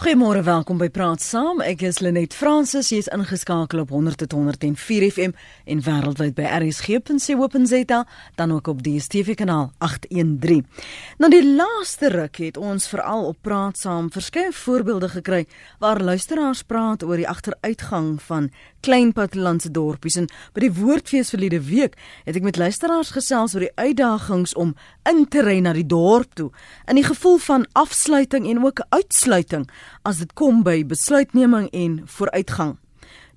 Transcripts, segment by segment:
Goeiemôre, welkom by Praat Saam. Ek is Lenet Fransis. Jy is ingeskakel op 100.104 FM en wêreldwyd by rsg.co.za, dan ook op die DStv kanaal 813. Nou die laaste ruk het ons veral op Praat Saam verskeie voorbeelde gekry waar luisteraars praat oor die agteruitgang van klein plattelandse dorpies en by die woordfees verlede week het ek met luisteraars gesels oor die uitdagings om in te ry na die dorp toe in die gevoel van afsluiting en ook uitsluiting as dit kom by besluitneming en vooruitgang.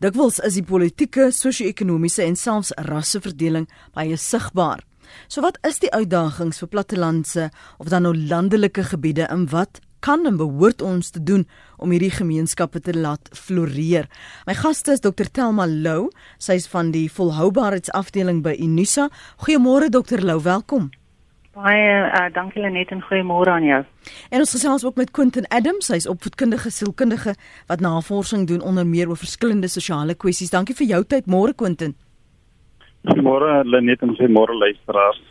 Dikwels is die politieke, sosio-ekonomiese en selfs rasseverdeling baie sigbaar. So wat is die uitdagings vir plattelandse of dan nou landelike gebiede en wat kan en behoort ons te doen om hierdie gemeenskappe te laat floreer? My gaste is Dr Telma Lou, sy is van die volhoubaarheidsafdeling by Unisa. Goeiemôre Dr Lou, welkom. Baie uh, dankie Lenet en goeiemôre aan jou. En ons gesels ook met Quentin Adams, hy's opvoedkundige sielkundige wat navorsing doen onder meer oor verskillende sosiale kwessies. Dankie vir jou tyd, môre Quentin. Goeiemôre Lenet en goeiemôre luisteraars.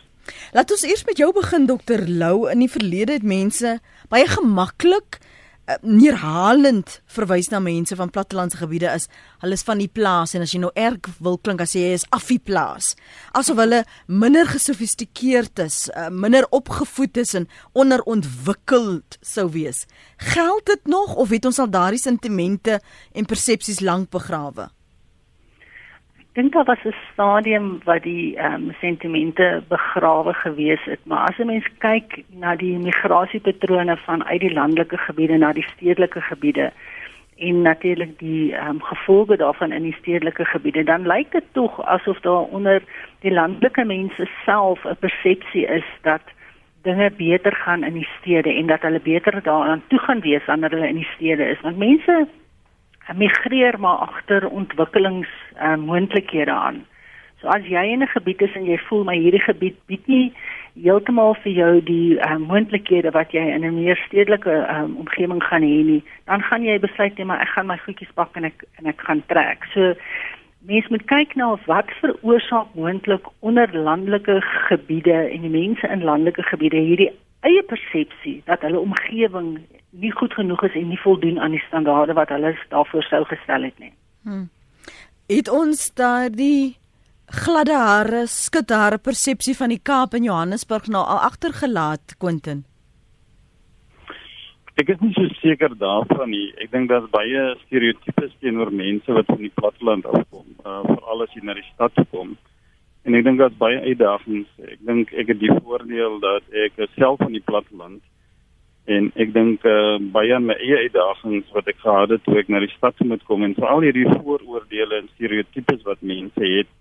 Laat ons eers met jou begin dokter Lou. In die verlede het mense baie gemaklik Eh, neerhalend verwys na mense van plattelandse gebiede is hulle is van die plaas en as jy nou erg wil klink as jy is af die plaas asof hulle minder gesofistikeerd is uh, minder opgevoed is en onderontwikkeld sou wees. Geld dit nog of het ons al daardie sentimente en persepsies lank begrawe dink daar was 'n stadium wat die ehm um, sentimente begrawe gewees het, maar as 'n mens kyk na die migrasiepatrone van uit die landelike gebiede na die stedelike gebiede en natuurlik die ehm um, gevolge daarvan in die stedelike gebiede, dan lyk dit tog asof daar onder die landelike mense self 'n persepsie is dat dinge beter gaan in die stede en dat hulle beter daaraan toe gaan wees wanneer hulle in die stede is. Want mense migreer maar agter ontwikkelings uh, moontlikhede aan. So as jy in 'n gebied is en jy voel maar hierdie gebied bied nie heeltemal vir jou die uh, moontlikhede wat jy in 'n meer stedelike um, omgewing gaan hê nie, dan gaan jy besluit net maar ek gaan my goedjies pak en ek en ek gaan trek. So mens moet kyk na wat veroorsaak moontlik onder landelike gebiede en die mense in landelike gebiede hierdie eie persepsie dat hulle omgewing nie goed genoeg is en nie voldoen aan die standaarde wat hulle daarvoor sou gestel het nie. Hmm. Het ons daardie gladde hare, skithare persepsie van die Kaap en Johannesburg nou al agtergelaat, Quentin? Ek is nie so seker daarvan nie. Ek dink daar's baie stereotypes teenoor mense wat van die platteland afkom, uh, veral as jy na die stad kom. En ek dink daar's baie uitdagings. Ek dink ek het die voordeel dat ek self van die platteland en ek dink uh, baie my eie uitdagings wat ek gehad het toe ek na die stad moet kom en veral hierdie vooroordeele en stereotypes wat mense het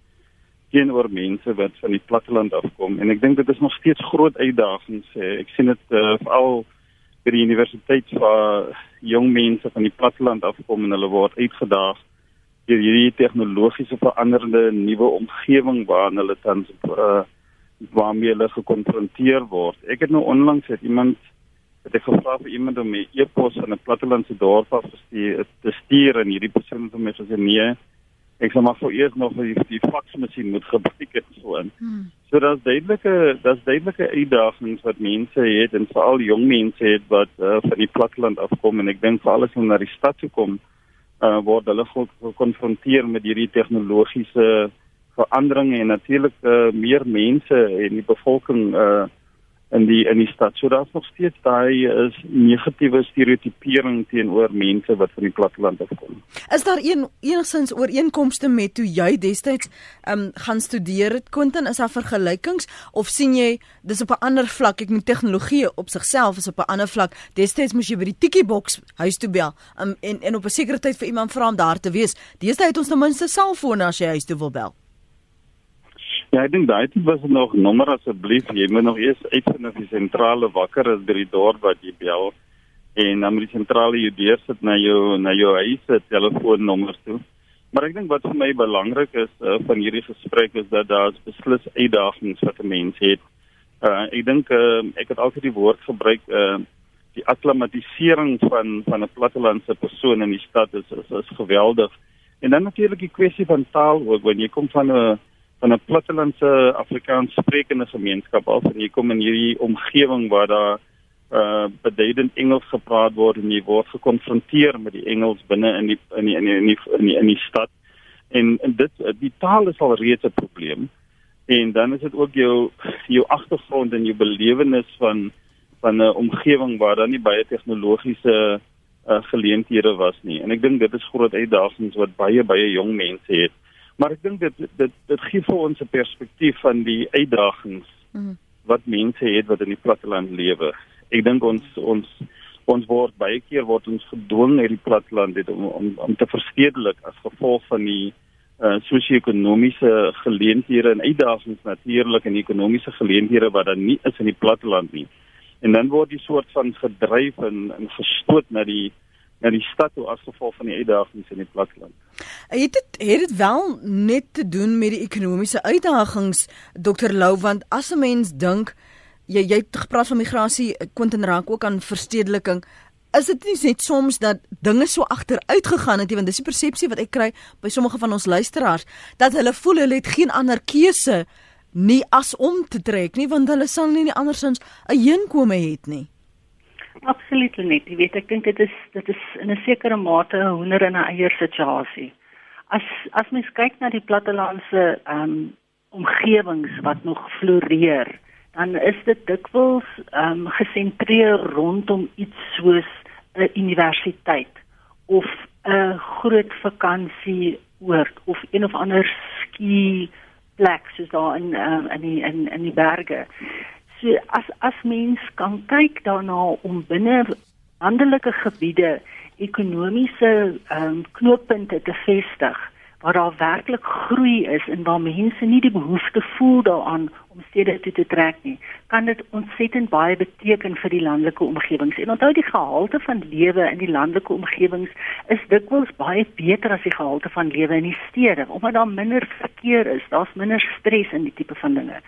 teenoor mense wat van die platteland afkom. En ek dink dit is nog steeds groot uitdagings uh, ek sien dit uh, veral by die universiteit waar jong mense van die platteland afkom en hulle word uitgedaag deur hierdie tegnologiese veranderende nuwe omgewing waarin hulle tans uh, waarmee hulle gekonfronteer word. Ek het nou onlangs het iemand het ek gevra vir iemand om 'n e-pos aan 'n plattelandse dorp af te stuur, te stuur en hierdie persoon het my gesê nee. Ek sê maar vir eers nog die die faksmasjien moet gebruik het so in. Hmm. So daar's duidelike daar's duidelike uitdagings wat mense het en veral jong mense het wat uh, van die platteland afkom en ek dink veral as hulle na die stad toe kom, uh, word hulle gekonfronteer met hierdie tegnologiese veranderinge en natuurlik uh, meer mense en die bevolking uh, in die in die stad. So daar's nog steeds daai is negatiewe stereotipering teenoor mense wat van die platteland afkom. Is daar een enigstens ooreenkomste met toe jy destyds ehm um, gaan studeer het Quentin is daar vergelykings of sien jy dis op 'n ander vlak ek met tegnologie op sigself is op 'n ander vlak. Destyds moes jy by die tikkie boks huis toe bel um, en en op 'n sekere tyd vir iemand vra om daar te wees. Destyds het ons ten minste selfone as jy huis toe wil bel. Ja, ek dink daai tipe was nog nommer asseblief. Jy moet nog eers uitvind of die sentrale wakker is by die dorp wat jy bel en dan moet die sentrale jou deursit na jou na jou huis se telefoonnommer toe. Maar ek dink wat vir my belangrik is uh, van hierdie gesprek is dat daar beslis uitdagings wat 'n mens het. Uh, ek dink uh, ek het altyd die woord gebruik uh, die akklimatisering van van 'n plattelandse persoon in die stad is is, is geweldig. En dan natuurlik die kwessie van taal ook wanneer jy kom van 'n van 'n plattelandse Afrikaans sprekende gemeenskap af en jy kom in hierdie omgewing waar daar uh beduidend Engels gepraat word en jy word gekonfronteer met die Engels binne in die in die in die in die, in die, in die stad. En, en dit die taal is al reeds 'n probleem. En dan is dit ook jou jou agtergrond en jou belewenis van van 'n omgewing waar daar nie baie tegnologiese uh, geleenthede was nie. En ek dink dit is groot uitdagings wat baie baie jong mense het maar ek dink dit dit dit gee vir ons 'n perspektief van die uitdagings mm. wat mense het wat in die platteland lewe ek dink ons ons ons word baie keer word ons gedwing uit die platteland dit om om om te verstedelik as gevolg van die uh, sosio-ekonomiese geleenthede en uitdagings natuurlik en ekonomiese geleenthede wat dan nie is in die platteland nie. En dan word die soort van gedryf en, en gestoot na die na die stad toe as gevolg van die uitdagings in die platteland. Het dit het dit wel net te doen met die ekonomiese uitdagings Dr Lou want as 'n mens dink jy jy het gepraat van migrasie, Quentin raak ook aan verstedeliking. Is dit nie net soms dat dinge so agteruit gegaan het nie want dis die persepsie wat ek kry by sommige van ons luisteraars dat hulle voel hulle het geen ander keuse nie as om te trek nie want hulle sal nie andersins 'n heenkome het nie. Absoluut nie. Jy weet ek dink dit is dit is in 'n sekere mate 'n hoender en 'n eier situasie. As as mens kyk na die plattelandse ehm um, omgewings wat nog floreer, dan is dit dikwels ehm um, gesentreer rondom iets soos 'n universiteit of 'n groot vakansieoord of een of ander ski plek soos daar in um, in die in in die berge. So as as mens kan kyk daarna om binne landelike gebiede ekonomiese um, knooppunte te vestig waar daar werklik groei is en waar mense nie die behoefte voel daaraan om stede toe te trek nie, kan dit ontsettend baie beteken vir die landelike omgewings. En onthou die gehalte van lewe in die landelike omgewings is dikwels baie beter as die gehalte van lewe in die stede, omdat daar minder verkeer is, daar's minder stres in die tipe van dinge.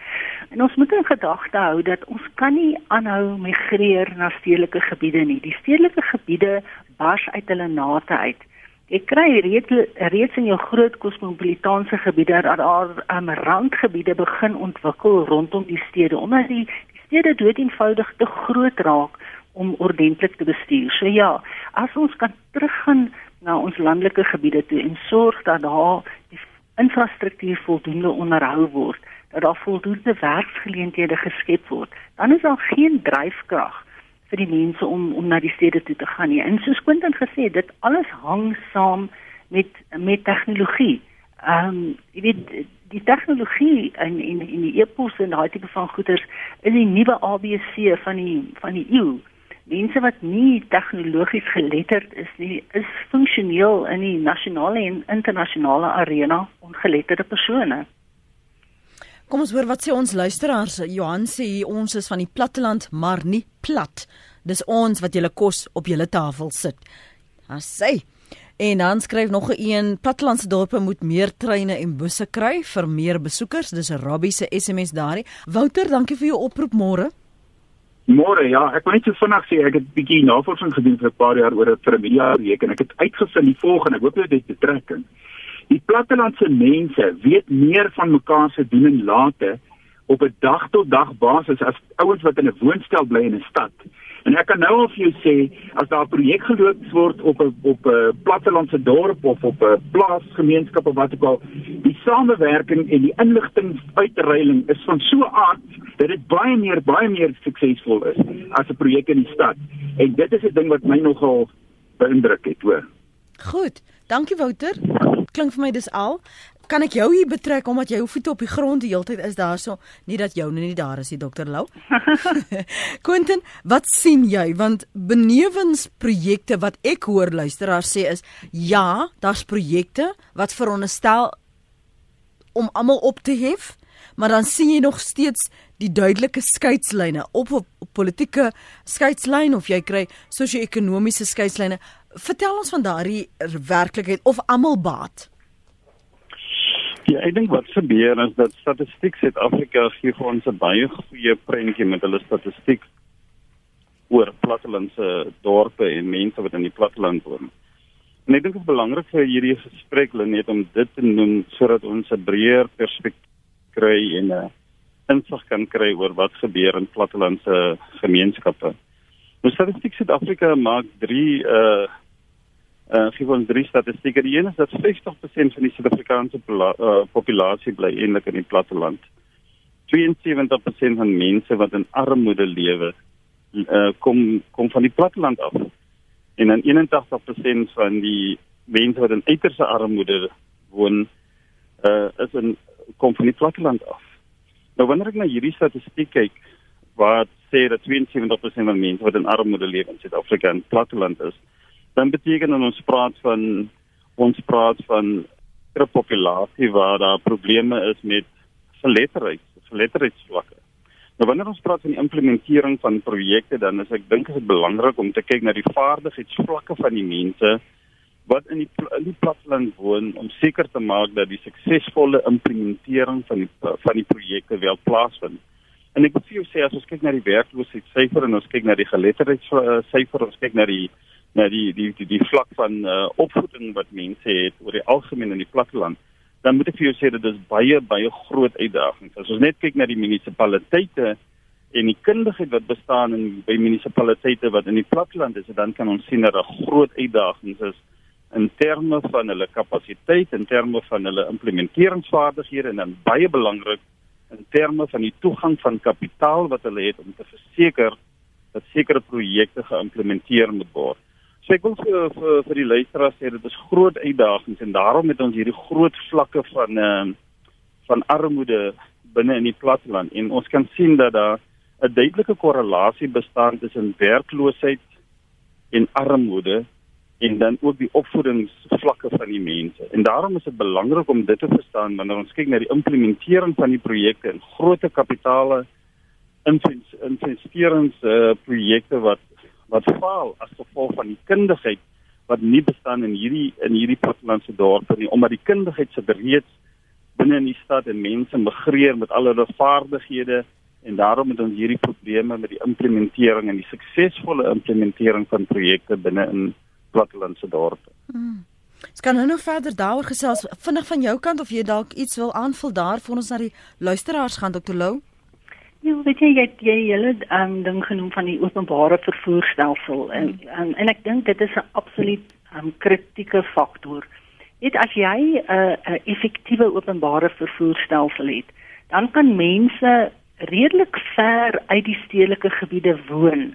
En ons moet in gedagte hou dat ons kan nie aanhou migreer na stedelike gebiede nie. Die stedelike gebiede bars uit hulle nate uit. Ek kry reeds reeds in jou groot kosmopolitaanse gebiede dat daar um, randgebiede begin ontwikkel rondom die stede omdat die, die stede dood eenvoudig te groot raak om ordentlik te bestuur. So ja, as ons kan teruggaan na ons landelike gebiede toe en sorg dat daar die infrastruktuur voldoende onderhou word, dat daar voldoende werksgeleenthede geskep word, dan is daar geen dryfkrag vir die mense om om na die stede toe te gaan nie. En soos Quentin gesê, dit alles hang saam met met tegnologie. Ehm um, jy weet die tegnologie in in in die e-pos en daai tipe van goeders is die nuwe ABC van die van die eeu. Mense wat nie tegnologies geletterd is nie, is funksioneel in die nasionale en internasionale arena ongeletterde persone. Kom ons hoor wat sê ons luisteraars. Johan sê ons is van die platteland, maar nie plat. Dis ons wat julle kos op julle tafel sit. As sê En dan skryf nog 'n een plattelandse dorpe moet meer treine en busse kry vir meer besoekers. Dis 'n Robbie se SMS daarin. Wouter, dankie vir jou oproep môre. Môre, ja, ek wil net so vinnig sê ek het 'n bietjie navorsing gedoen vir 'n paar jaar oor 'n familiereek en ek het uitgevind die volgende. Ek hoop dit betrekking. Die plattelandse mense weet meer van mekaar se doen en late op 'n dag tot dag basis as ouens wat in 'n woonstel bly in 'n stad. En ek kan nou al vir jou sê as daar 'n projek geloop word op 'n op 'n plattelandse dorp of op 'n plaasgemeenskap of wat ook al, die samewerking en die inligtinguitreiling is van so aard dat dit baie meer baie meer suksesvol is as 'n projek in die stad. En dit is 'n ding wat my nogal beïndruk het, hoor. Goed. Dankie Wouter. Klink vir my dis al. Kan ek jou hier betrek omdat jou voete op die grond die hele tyd is daarso, nie dat jou nie daar is die dokter Lou. Quentin, wat sien jy want benewens projekte wat ek hoor luisteraars sê is ja, daar's projekte wat veronderstel om almal op te hef, maar dan sien jy nog steeds die duidelike skeidslyne op op, op politieke skeidslyn of jy kry sosio-ekonomiese skeidslyne vertel ons van daardie werklikheid of almal baat. Ja, ek dink wat gebeur is dat Statistiek Suid-Afrika gee vir ons 'n baie goeie prentjie met hulle statistiek oor plattelandse dorpe en mense wat in die platteland woon. En ek dink dit is belangrik vir hierdie gesprek net om dit te noem sodat ons 'n breër perspektief kry en 'n insig kan kry oor wat gebeur in plattelandse gemeenskappe. Nou Statistiek Suid-Afrika maak 3 uh uh gee ons drie statistieke. Die een is dat 50% van die Suid-Afrikaanse uh, populasie bly eintlik in die platteland. 72% van mense wat in armoede lewe, uh kom kom van die platteland af. En dan 81% van die mense wat in uiterste armoede woon, uh is in kom van die platteland af. Nou wanneer ek na hierdie statistiek kyk wat sê dat 72% van mense wat in armoede lewe in Suid-Afrika in platteland is, dan beteken dit ons praat van ons praat van 'n populasie waar daar probleme is met geletterdheid, geletterdheidsvlakke. Nou wanneer ons praat van die implementering van projekte, dan is ek dink dit is belangrik om te kyk na die vaardigheidsvlakke van die mense wat in die in die platteland woon om seker te maak dat die suksesvolle implementering van die van die projekte wel plaasvind. En ek wil vir jou sê as ons kyk na die werkloosheidsyfer en ons kyk na die geletterdheidssyfer, ons kyk na die na die die die, die vlak van uh, opvoeding wat mense het oor die algemeen in die platteland, dan moet ek vir jou sê dit is baie baie groot uitdagings. As ons net kyk na die munisipaliteite en die kundigheid wat bestaan in by munisipaliteite wat in die platteland is, dan kan ons sien dat daar groot uitdagings is in terme van hulle kapasiteit, in terme van hulle implementeringsvaardighede en dan baie belangrik in terme van die toegang van kapitaal wat hulle het om te verseker dat sekere projekte geïmplementeer moet word. So ek wil vir vir, vir die luisteraars sê dit is groot uitdagings en daarom het ons hierdie groot vlakke van ehm uh, van armoede binne in die platteland en ons kan sien dat daar 'n duidelike korrelasie bestaan tussen werkloosheid en armoede en dan ook die opvoedingsvlakke van die mense. En daarom is dit belangrik om dit te verstaan wanneer ons kyk na die implementering van die projekte en groot kapitale investerings uh, projekte wat wat faal as gevolg van die kundigheid wat nie bestaan in hierdie in hierdie plattelandse dorpe nie omdat die kundigheid se reeds binne in die stad en mense migreer met al hulle vaardighede en daarom het ons hierdie probleme met die implementering en die suksesvolle implementering van projekte binne in plattelandse dorpe. Hmm. Ons kan nou nog verder daaroor gesels vinnig van jou kant of jy dalk iets wil aanvul daar vir ons na die luisteraars gaan Dr Lou. Ja, weet jy jy jy hele um, ding genoem van die openbare vervoerstelsel en en, en ek dink dit is 'n absoluut um, kritieke faktor. Dit as jy 'n uh, 'n effektiewe openbare vervoerstelsel het, dan kan mense redelik ver uit die stedelike gebiede woon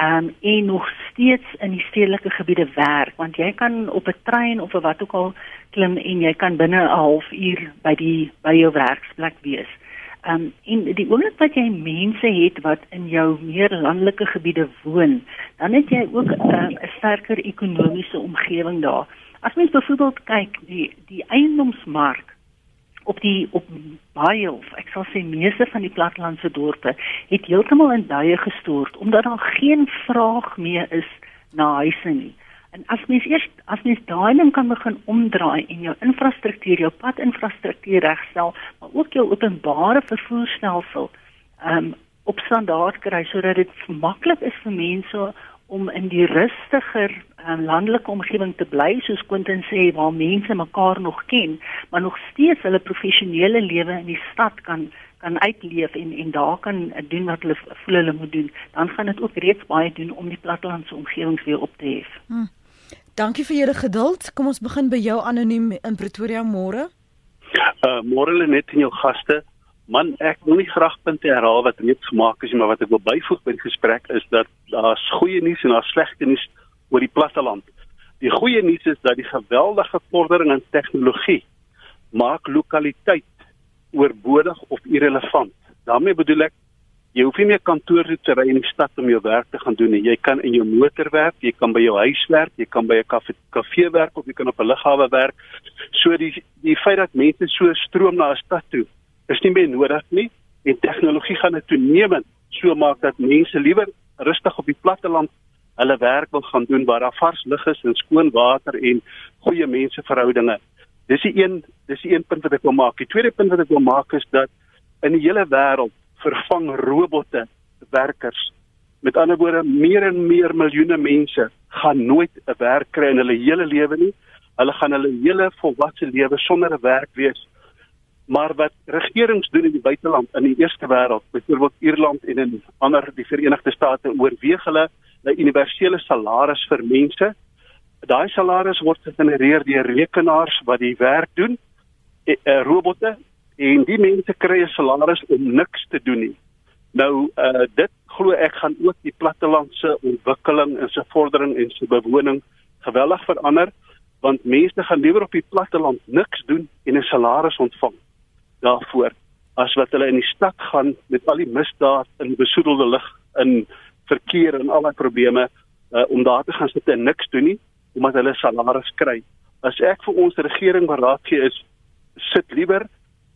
um, en nog steeds in die stedelike gebiede werk want jy kan op 'n trein of wat ook al klim en jy kan binne 'n halfuur by die by jou werksplek wees. Um en die oomblik wat jy mense het wat in jou meer landelike gebiede woon, dan het jy ook ehm, 'n uh, sterker ekonomiese omgewing daar. As mens byvoorbeeld kyk die die eiendomsmark op die op baie of ek sal sê meeste van die plattelandse dorpe het heeltemal in duie gestort omdat daar geen vraag meer is na huise nie. En as mens eers as mens daai ding kan begin omdraai en jou infrastruktuur, jou padinfrastruktuur regstel, maar ook jou openbare vervoerstelsel um op standaard kry sodat dit maklik is vir mense om in die rustiger um, landelike omgewing te bly soos Quentin sê waar mense mekaar nog ken maar nog steeds hulle professionele lewe in die stad kan kan uitleef en en daar kan doen wat hulle voel hulle moet doen dan gaan dit ook reeds baie doen om die plattelandse omgewings weer op te hef. Hmm. Dankie vir julle geduld. Kom ons begin by jou anoniem in Pretoria môre. Uh môre net in jou gaste. Man, ek wil nie graag punte herhaal wat reeds gemaak is, maar wat ek wil byvoeg by die gesprek is dat daar's goeie nuus en daar's slegte nuus oor die platteland. Die goeie nuus is dat die geweldige vordering in tegnologie maak lokaliteit oorbodig of irrelevant. daarmee bedoel ek jy hoef nie meer kantoor te ry in die stad om jou werk te gaan doen nie. Jy kan in jou motor werk, jy kan by jou huis werk, jy kan by 'n kafee werk of jy kan op 'n lughawe werk. So die die feit dat mense so stroom na 'n stad toe is nie meer nodig nie en tegnologie gaan dit toenemend so maak dat mense liewer rustig op die platteland hulle werk wil gaan doen waar daar vars lug is en skoon water en goeie menseverhoudinge. Dis die een dis die een punt wat ek wil maak. Die tweede punt wat ek wil maak is dat in die hele wêreld vervang robotte werkers. Met ander woorde, meer en meer miljoene mense gaan nooit 'n werk kry in hulle hele lewe nie. Hulle gaan hulle hele volwasse lewe sonder 'n werk wees maar wat regerings doen in die buiteland in die eerste wêreld byvoorbeeld Ierland en in ander die Verenigde State oorweeg hulle 'n universele salaris vir mense. Daai salaris word gegenereer deur rekenaars wat die werk doen, e, e, robotte en die mense kry 'n salaris om niks te doen nie. Nou uh dit glo ek gaan ook die plattelandse ontwikkeling en se vordering en se bewoning geweldig verander want mense gaan liewer op die platteland niks doen en 'n salaris ontvang daarvoor as wat hulle in die stad gaan met al die misdaad en besoedelde lug in verkeer en al daai probleme uh, om daar te gaan sit en niks doen nie omdat hulle salaris kry. As ek vir ons regering beraad gee is sit liewer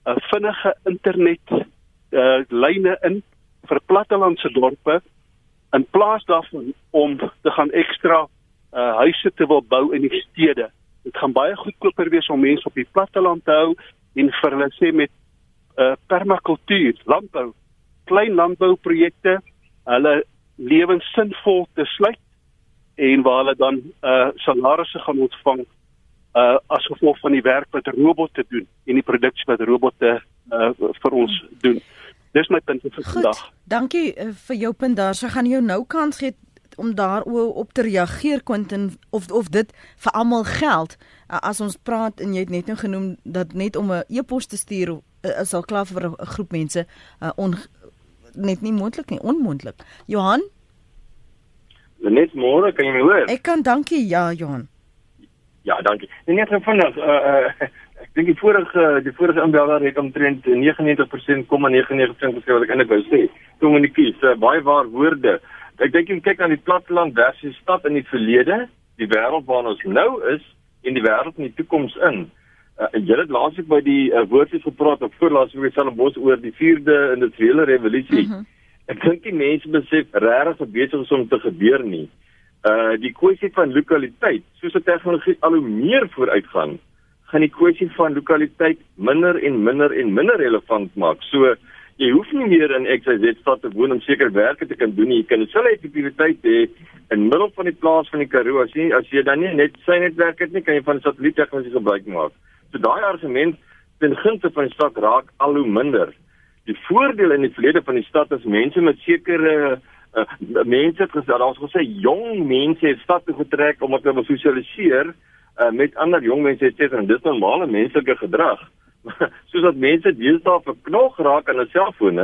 'n vinnige internet uh, lyne in vir plattelandse dorpe in plaas daarvan om te gaan ekstra uh, huise te wil bou in die stede. Dit gaan baie goedkoper wees om mense op die platteland te hou en vir hulle sê met uh, permakultuur, landbou, klein landbouprojekte, hulle lewens sinvol te sluit en waar hulle dan uh salarisse gaan ontvang uh as gevolg van die werk wat robotte doen en die produksie wat robotte uh vir ons doen. Dis my punt vir vandag. Dankie uh, vir jou punt daar. So gaan jou nou kans gee om daaroop te reageer Quentin of of dit vir almal geld. Uh, as ons praat en jy het net nou genoem dat net om 'n e-pos te stuur uh, is al klaar vir 'n groep mense uh, on net nie moontlik nie, onmoontlik. Johan? Net môre, kan jy my hoor? Ek kan, dankie. Ja, Johan. Ja, dankie. Nee, net vinnig, uh uh ek dink die vorige die vorige inbeller het omtrent 99% kom 99% gesê wat ek eintlik wou sê. Kommunikasie, uh, baie waar woorde. Ek dink jy kyk na die platteland versus stad in die verlede, die wêreld waarin ons nou is en die wêreld in die toekoms in. Uh, jy het laasweek by die uh, woordjies gepraat op voorlaas week self bos oor die 4de industriële revolusie. Mm -hmm. Ek dink die mense besef regtig wat besig is om te gebeur nie. Uh die kwessie van lokaliteit, soos die tegnologie al hoe meer vooruitgaan, gaan die kwessie van lokaliteit minder en minder en minder relevant maak. So jy hoef nie meer in XYZ stad te woon om seker werke te kan doen nie. Jy kan selfe effektiwiteit hê in middel van die plaas van die Karoo. As jy as jy dan nie net sy netwerk het nie, kan jy van satelliettegnologie gebruik maak. So daai argument ten gunste van die stad raak al hoe minder. Die voordeel in die verlede van die stad is mense met sekere uh, mense gesê daar's gesê jong mense het stad toe getrek om te sosialiseer uh, met ander jong mense et cetera en dis normale menslike gedrag. Soos dat mense deesdae verknog raak aan 'n selfoon,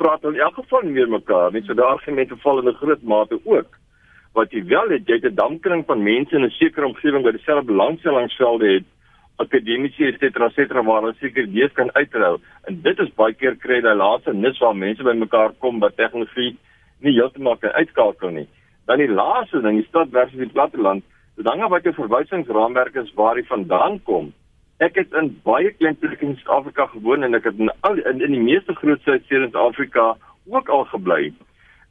praat hulle in elk geval nie meer mekaar nie. So daar argumente val in 'n groot mate ook. Wat jy wel het, jy het 'n damkring van mense in 'n sekere omgewing wat dieselfde belangstellingsvelde het akademiese et cetera et cetera waar hulle seker dees kan uitrou en dit is baie keer kry daai laaste nis waar mense bymekaar kom wat tegnologie nie heeltemal kan uitskakel nie. Dan die laaste ding, die stad versus die platteland, sodanige wat 'n verwysingsraamwerk is waar hy vandaan kom. Ek het in baie klein plekke in Suid-Afrika gewoon en ek het in al in, in die meeste groot stede in Suid-Afrika ook al gebly.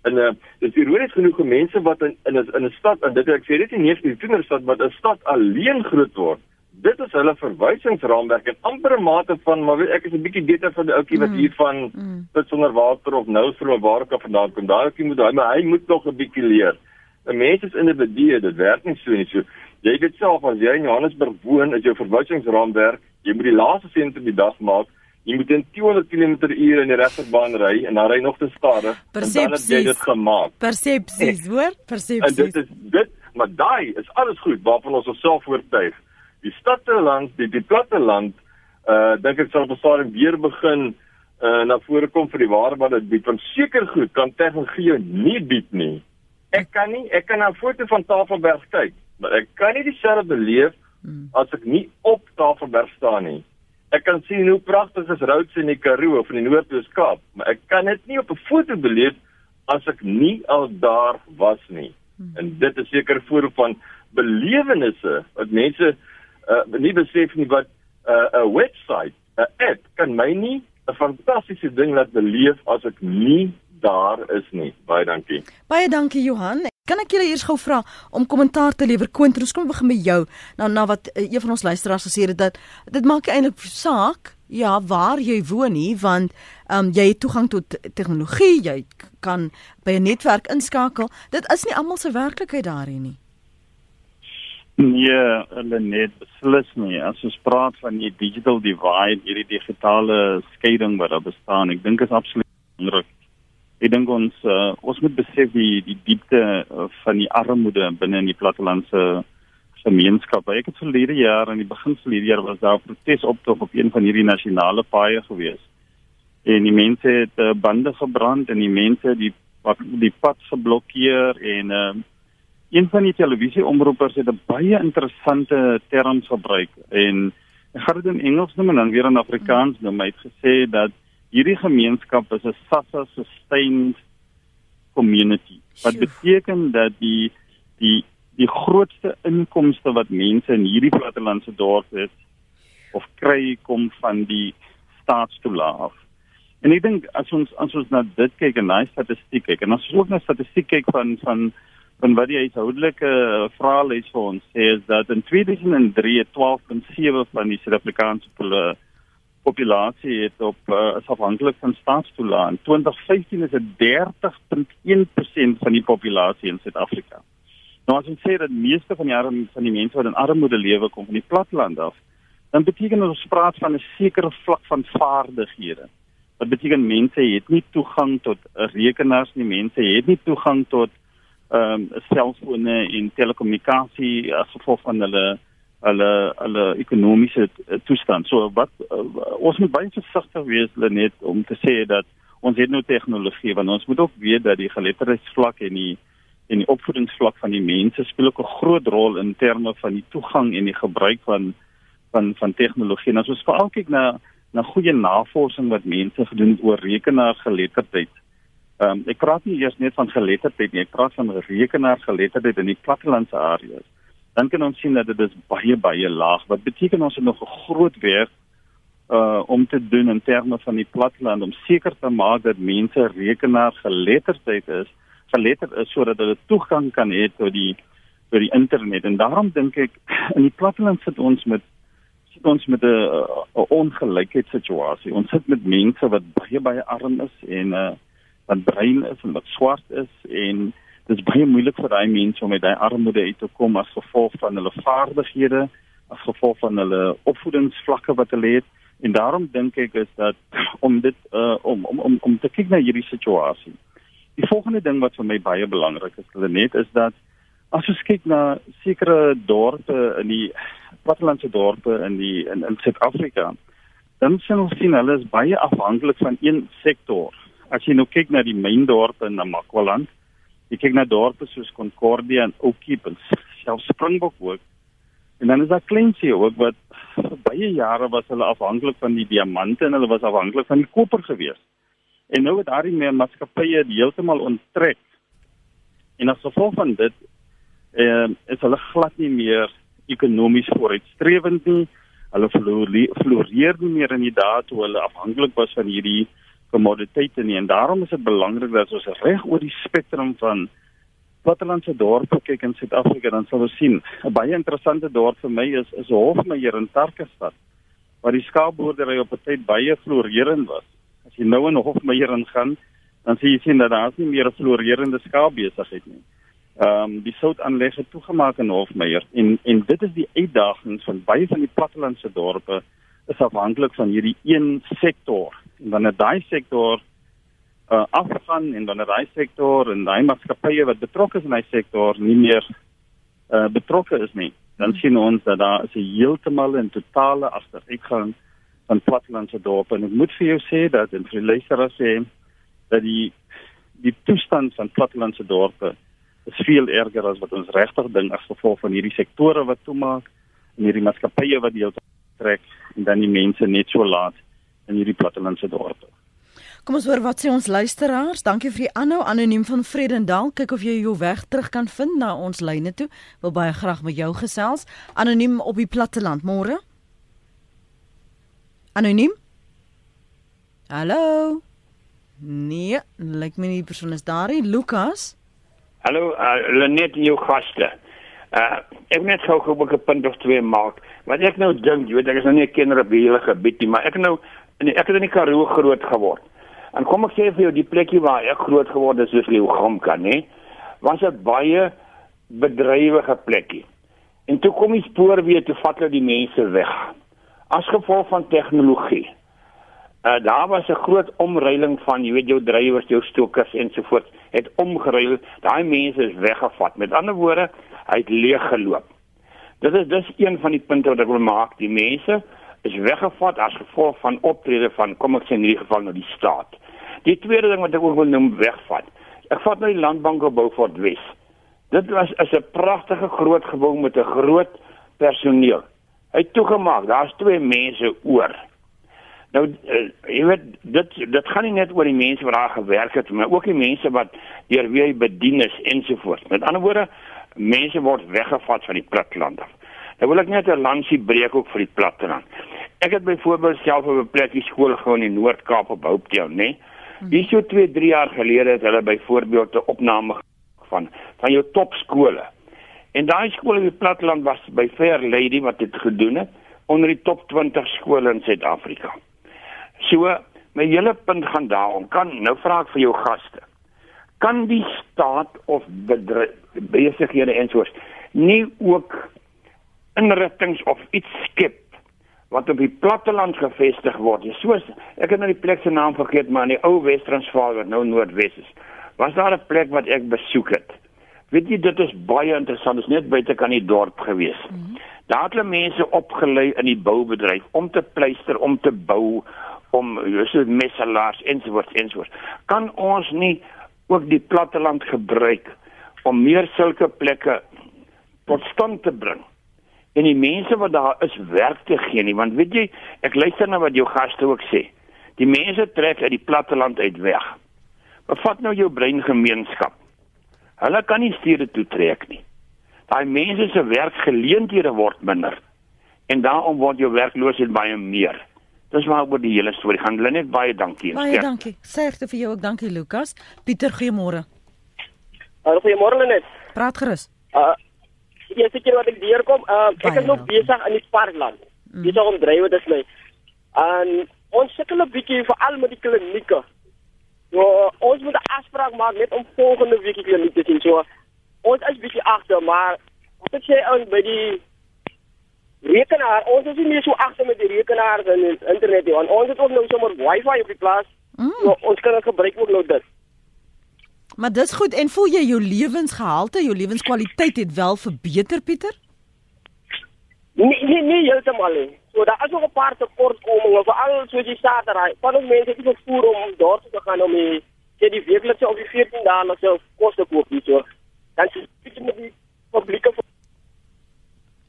En uh, dis ironies genoeg mense wat in in 'n in 'n stad en dit ek sê dit nie net in 'n tienerstad maar 'n stad alleen groot word dit is hulle verwysingsraamwerk en amper 'n mate van maar weet ek is 'n bietjie beter van die ouetjie wat mm. hier van mm. sonder water of nou vir 'n waarke vandaan kom. Daai ouetjie moet hy maar hy moet nog 'n bietjie leer. 'n Mens is individue, dit werk nie so nie. So jy weet self as jy in Johannesburg woon, is jou verwysingsraamwerk, jy moet die laaste sentrum die dag maak. Jy moet in 200 km/h in die regterbaan ry en dan ry nog te stadig en dan het jy dit gemaak. Persepsies, hoor? Persepsies. En dit is dit, maar daai is alles goed waarvan ons osself oortuig die stadteland, die die platteland, uh dink ek sal bestaan weer begin uh na vore kom vir die ware wat dit bied. Want seker goed kan tegnologie jou nie bied nie. Ek kan nie, ek kan na 'n foto van Tafelberg kyk, maar ek kan nie dieselfde beleef hmm. as ek nie op Tafelberg staan nie. Ek kan sien hoe pragtig is Rhodes in die Karoo of in die Noord-Oos-Kaap, maar ek kan dit nie op 'n foto beleef as ek nie al daar was nie. Hmm. En dit is seker voor van belewennisse wat mense uh, nie besef nie wat 'n uh, 'n webwerf, 'n app kan my nie 'n fantastiese ding laat beleef as ek nie daar is nie. Baie dankie. Baie dankie Johan. Kan ek julle eers gou vra om kommentaar te lewer Quentin? Ons kom begin met jou. Nou na wat uh, een van ons luisteraars gesê het dat dit maak eintlik saak ja waar jy woon nie want um, jy het toegang tot tegnologie, jy kan by 'n netwerk inskakel. Dit is nie almal se werklikheid daarin nie. Nee, hulle net beslis nie. As ons praat van die digital divide, hierdie digitale skeiding wat daar bestaan, ek dink is absoluut belangrik. Ek dink ons uh, ons moet besef die die diepte uh, van die armoede binne in die plattelandse gemeenskap. Ek het verlede jaar aan die begin van hierdie jaar was daar 'n protesoptog op een van hierdie nasionale paaie gewees. En die mense het uh, bande gebrand en die mense die die pad geblokkeer en uh, een van die televisieomroepers het 'n baie interessante term gebruik en ek gaan dit in Engels noem en dan weer in Afrikaans noem. Hy het gesê dat hierdie gemeenskap is 'n SASSA sustained community. Wat beteken dat die die die grootste inkomste wat mense in hierdie plattelandse dorp het of kry kom van die staatstoelaag. En ek dink as ons as ons na dit kyk en na statistiek kyk en as ons ook na statistiek kyk van van van wat die huishoudelike vraelys vir ons sê is dat in 2003 12.7 van die Suid-Afrikaanse populasie het op uh, is afhanklik van staatstoelaag. In 2015 is dit 30.1% van die populasie in Suid-Afrika. Nou as ons sê dat meeste van die arm van die mense wat in armoede lewe kom van die platteland af, dan beteken dit ons praat van 'n sekere vlak van vaardighede. Wat beteken mense het nie toegang tot rekenaars nie, mense het nie toegang tot ehm um, selfone en telekommunikasie as gevolg van hulle hulle hulle ekonomiese toestand. So wat uh, ons moet baie versigtig wees net om te sê dat ons het nou tegnologie, want ons moet ook weet dat die geletterdheidsvlak en die en die opvoedingsvlak van die mense speel ook 'n groot rol in terme van die toegang en die gebruik van van van tegnologie. En as ons veral kyk na na goeie navorsing wat mense gedoen het oor rekenaargeletterdheid. Ehm um, ek praat nie eers net van geletterdheid nie, ek praat van rekenaargeletterdheid in die plattelandse areas. Dan kan ons sien dat dit is baie baie laag. Wat beteken ons het nog 'n groot werk uh om te doen in terme van die platteland om seker te maak dat mense rekenaargeletterdheid is geletterd is sodat hulle toegang kan hê tot die tot die internet en daarom dink ek in die platteland sit ons met sit ons met 'n ongelykheidssituasie. Ons sit met mense wat baie baie arm is en uh wat brein is en wat swart is en dit is baie moeilik vir daai mense om met daai armoede uit te kom as gevolg van hulle vaardighede, as gevolg van hulle opvoedingsvlakke wat hulle het en daarom dink ek is dat om dit uh om om om om te kyk na hierdie situasie Die volgende ding wat vir my baie belangrik is, Lenet, is dat as ons kyk na sekere dorpe in die plattelandse dorpe in die in in Suid-Afrika, dan sien ons sien hulle is baie afhanklik van een sektor. As jy nou kyk na die myndorpe in Namakwaland, jy kyk na dorpe soos Concordia en Oukiep en selfs Springbok ook. En dan is daar kleinsie ook wat baie jare was hulle afhanklik van die diamante en hulle was afhanklik van die koper geweest. En nou het daardie meer maatskappye heeltemal onttrek. En as gevolg van dit uh, is hulle glad nie meer ekonomies vooruitstrewend nie. Hulle floreer nie meer in die dae toe hulle afhanklik was van hierdie kommoditeite nie. En daarom is dit belangrik dat ons reg oor die spektrum van plattelandse dorpe kyk in Suid-Afrika dan sal ons sien 'n baie interessante dorp vir my is is Hofmeyer in Tarkestad waar die skaapboerdery op 'n tyd baie florerend was as jy nou in Hofmeyer ingaan, dan sien jy sien dat daar nie meer 'n florerende skaapbesigheid nie. Ehm um, die soutaanleg het toegemaak in Hofmeyer en en dit is die uitdagings van baie van die plattelandse dorpe is afhanklik van hierdie een sektor. En wanneer daai sektor uh, afgaan en wanneer daai sektor en daai maatskappye wat betrokke is in daai sektor nie meer uh, betrokke is nie, dan sien ons dat daar is 'n heeltemal en totale agteruitgang van plattelandse dorpe. En ek moet vir jou sê dat en vir die luisteraars sê dat die die toestand van plattelandse dorpe is veel erger as wat ons regtig dink as gevolg van hierdie sektore wat toemaak en hierdie maatskappye wat deel trek en dan die mense net so laat in hierdie plattelandse dorpe. Kom ons hoor wat sê ons luisteraars. Dankie vir die aanhou anoniem van Vredendal. Kyk of jy jou weg terug kan vind na ons lyne toe. Wil baie graag met jou gesels. Anoniem op die platteland. Môre. Anoniem? Hallo. Nee, lyk my die persoon is daar, Lukas. Hallo, uh, Lenet jou gaste. Uh, ek net gou 'n punt of twee maak. Wat ek nou dink, jy weet ek is nou nie 'n kenner op hierdie gebied nie, maar ek nou in ek het in die Karoo groot geword. En kom ek sê vir jou die plekkie waar ek groot geword het, soos Leeuwam kan, nê? Was dit baie bedrywige plekkie. En toe kom die spoorweë toe vat hulle die mense weg as gevolg van tegnologie Uh, daar was 'n groot omruiling van, jy weet jou drywers, jou stokers ensovoorts het omgeruil. Daai mense is weggevat. Met ander woorde, hy het leeg geloop. Dit is dis een van die punte wat ek wil maak. Die mense is weggevat as gevolg van optrede van kom ek sê in hierdie geval nou die staat. Die tweede ding wat ek ook wil noem wegvat. Ek vat nou die landbank op Beaufort Wes. Dit was is 'n pragtige groot gebou met 'n groot personeel. Hy het toegemaak. Daar's twee mense oor. Nou uh, jy weet dit dit gaan nie net oor die mense wat daar gewerk het, maar ook die mense wat deur wie hy bedien is ensovoorts. Met ander woorde, mense word weggevat van die platteland af. Nou wil ek net 'n lansie breek ook vir die platteland. Ek het byvoorbeeld self op 'n plekkie skool gegaan in die Noord-Kaap op Hooptown, né? Hier so 2, 3 jaar gelede het hulle byvoorbeeld 'n opname van van jou topskole. En daai skole in die platteland was by Fair Lady wat dit gedoen het onder die top 20 skole in Suid-Afrika. So, my hele punt gaan daarom. Kan nou vra ek vir jou gaste. Kan die staat of besighede ensovoorts nie ook inrigtinge of iets skep wat op die platteland gevestig word? Soos ek het nou die plek se naam vergeet, maar in die ou Wes-Transvaal wat nou Noordwes is. Was daar 'n plek wat ek besoek het? Weet jy dit is baie interessant. Dit is net buite kan die dorp gewees. Mm -hmm. Daar het hulle mense opgelei in die boubedryf om te pleister, om te bou, om so messelaars ensovoorts ensovoorts. Kan ons nie ook die platteland gebruik om meer sulke plekke tot stand te bring? En die mense wat daar is werk te gee nie, want weet jy, ek luister na wat jou gaste ook sê. Die mense trek uit die platteland uit weg. Bevat nou jou breingemeenskap. Hulle kan nie stede toe trek nie. Daai mense se werkgeleenthede word minder. En daarom word jou werkloosheid baie meer. Dis maar oor die hele storie gaan. Hulle net baie dankie. Baie sterk. dankie. Sterkte vir jou ook. Dankie Lukas. Pieter, goeiemôre. Hallo, goeiemôre net. Praat gerus. Uh jy sê jy wat ek hier kom. Uh ek is nog besig in die parkland. Mm. Besig om drywe te sny. En ons sukkel 'n bietjie veral met die klinieke. So ons moet 'n afspraak maak net om volgende week die kliniek te sien. So ons is bietjie agter, maar wat ek sê aan by die rekenaar, ons is nie meer so agter met die rekenaars en die internet nie. Ons het ook nou sommer wifi op die plaas. Mm. So ons kan dit gebruik ook nou dit. Maar dis goed en voel jy jou lewensgehalte, jou lewenskwaliteit het wel verbeter Pieter? Nee nee nee, heeltemal nie. So daar is nog 'n paar tekortkominge, veral soos jy daar. Van ons mense het nie gevoer om daar te gaan om die sê die weeklikse of die 14 dae na self kos te koop nie. So dan sit jy met die publieke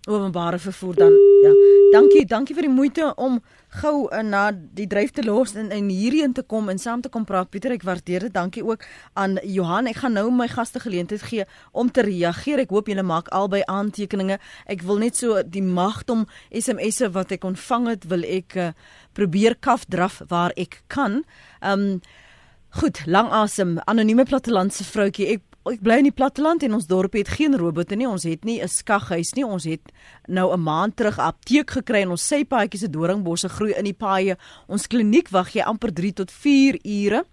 openbare vervoer dan ja. Dankie, dankie vir die moeite om gou uh, na die dryf te los en in hierheen te kom en saam te kom praat. Pieter, ek waardeer dit. Dankie ook aan Johan. Ek gaan nou my gaste geleentheid gee om te reageer. Ek hoop julle maak albei aantekeninge. Ek wil net so die magdom SMS'e wat ek ontvang het, wil ek uh, probeer kaf draf waar ek kan. Um Goed, lang asem. Anonieme plattelandse vroutjie. Ek ek bly in die platteland en ons dorp het geen robotte nie. Ons het nie 'n skaghuis nie. Ons het nou 'n maand terug 'n apteek gekry en ons sypaadjies se doringbosse groei in die paaie. Ons kliniek wag jy amper 3 tot 4 ure.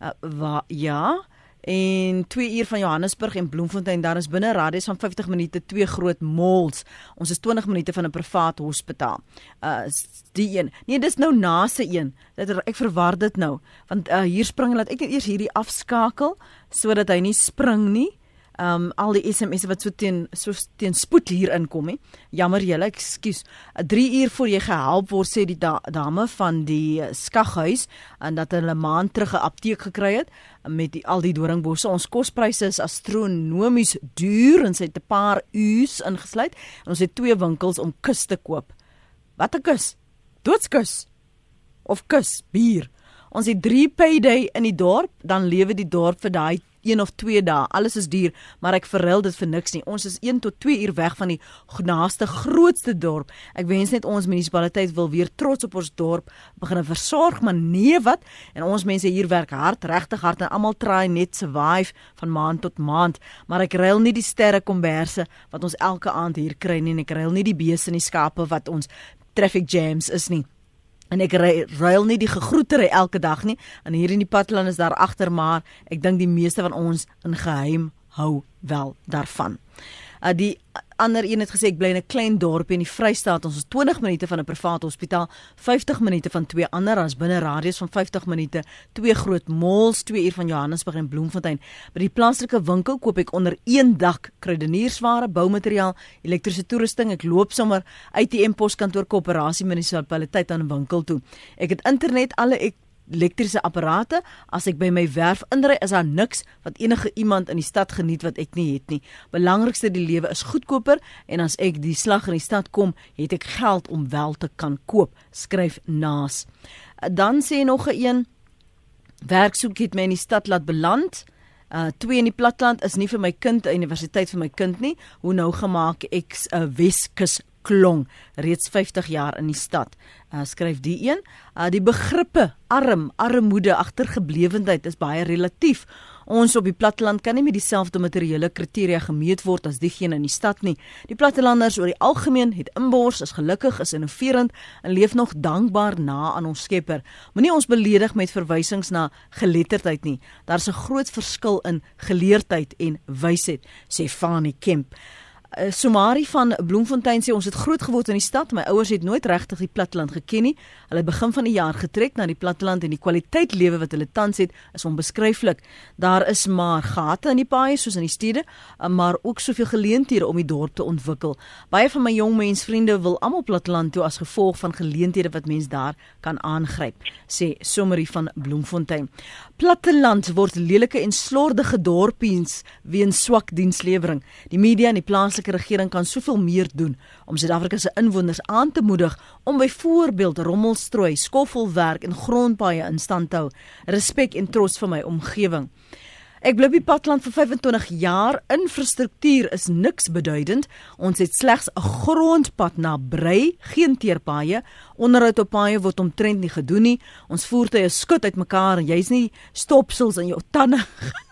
Uh, wa, ja, en 2 uur van Johannesburg en Bloemfontein daar is binne radius van 50 minute twee groot malls. Ons is 20 minute van 'n privaat hospitaal. Uh die een. Nee, dis nou na se een. Dit ek verwar dit nou want uh, hier spring laat ek net eers hierdie afskakel sodat hy nie spring nie um al die SMS'e wat so teen so teen spoed hier inkom hè. Jammer julle, ekskuus. 3 uur voor jy gehelp word sê die da dame van die eh, skaghuis en dat hulle maand terug 'n apteek gekry het met die, al die doringbosse. Ons kospryse is astronomies duur en sy het 'n paar u's ingesluit. Ons het twee winkels om kus te koop. Wat 'n kus? Doodskus. Of kus bier. Ons het 3 payday in die dorp, dan lewe die dorp vir daai 1 of 2 dae. Alles is duur, maar ek verruil dit vir niks nie. Ons is 1 tot 2 uur weg van die naaste grootste dorp. Ek wens net ons munisipaliteit wil weer trots op ons dorp begin versorg, maar nee wat? En ons mense hier werk hard, regtig hard en almal try net survive van maand tot maand, maar ek ruil nie die sterre komberse wat ons elke aand hier kry nie en ek ruil nie die beeste en die skape wat ons traffic jams is nie en ek ruil nie die gegroetery elke dag nie en hier in die platteland is daar agter maar ek dink die meeste van ons in geheim hou wel daarvan. Uh, die ander een het gesê ek bly in 'n klein dorp in die Vrystaat. Ons is 20 minute van 'n privaat hospitaal, 50 minute van twee ander as binne radius van 50 minute, twee groot malls, 2 uur van Johannesburg en Bloemfontein. By die plaaslike winkel koop ek onder een dak kruideniersware, boumateriaal, elektriese toerusting. Ek loop sommer ATM poskantoor koöperasie munisipaliteit aan 'n winkel toe. Ek het internet, alle ek elektriese apparate. As ek by my werf inry, is daar niks wat enige iemand in die stad geniet wat ek nie het nie. Belangrikste die lewe is goedkoper en as ek die slag in die stad kom, het ek geld om wel te kan koop, skryf Naas. Dan sê nog 'n een werksoek het my in die stad laat beland. Uh twee in die platland is nie vir my kind 'n universiteit vir my kind nie. Hoe nou gemaak ek 'n uh, Weskus klong reeds 50 jaar in die stad. Uh, skryf die een, uh, die begrippe arm, armoede, agtergeblewendheid is baie relatief. Ons op die platteland kan nie met dieselfde materiële kriteria gemeet word as diegene in die stad nie. Die plattelanders oor die algemeen het inbors, is gelukkig, is innoverend en leef nog dankbaar na aan ons Skepper. Moenie ons beledig met verwysings na geletterdheid nie. Daar's 'n groot verskil in geleerdheid en wysheid, sê Fanie Kemp. Uh, Somari van Bloemfontein sê ons het groot geword in die stad. My ouers het nooit regtig die platteland geken nie. Hulle begin van die jaar getrek na die platteland en die kwaliteit lewe wat hulle tans het is onbeskryflik. Daar is maar gate in die paaie soos in die stede, maar ook soveel geleenthede om die dorp te ontwikkel. Baie van my jong mensvriende wil almal platteland toe as gevolg van geleenthede wat mens daar kan aangryp, sê Somari van Bloemfontein. Platteland word lelike en slordige dorpies weens swak dienslewering. Die media en die plaaslike regering kan soveel meer doen om Suid-Afrika se inwoners aan te moedig om byvoorbeeld rommelstrooi, skoffelwerk en grondpaaie in stand hou. Respek en trots vir my omgewing. Ek bly op die platteland vir 25 jaar. Infrastruktuur is niks beduidend. Ons het slegs 'n grondpad na Brei, geen teerpaaie. Onderhoud op paaie word omtrent nie gedoen nie. Ons voertuie skud uitmekaar en jy's nie stopsels in jou tande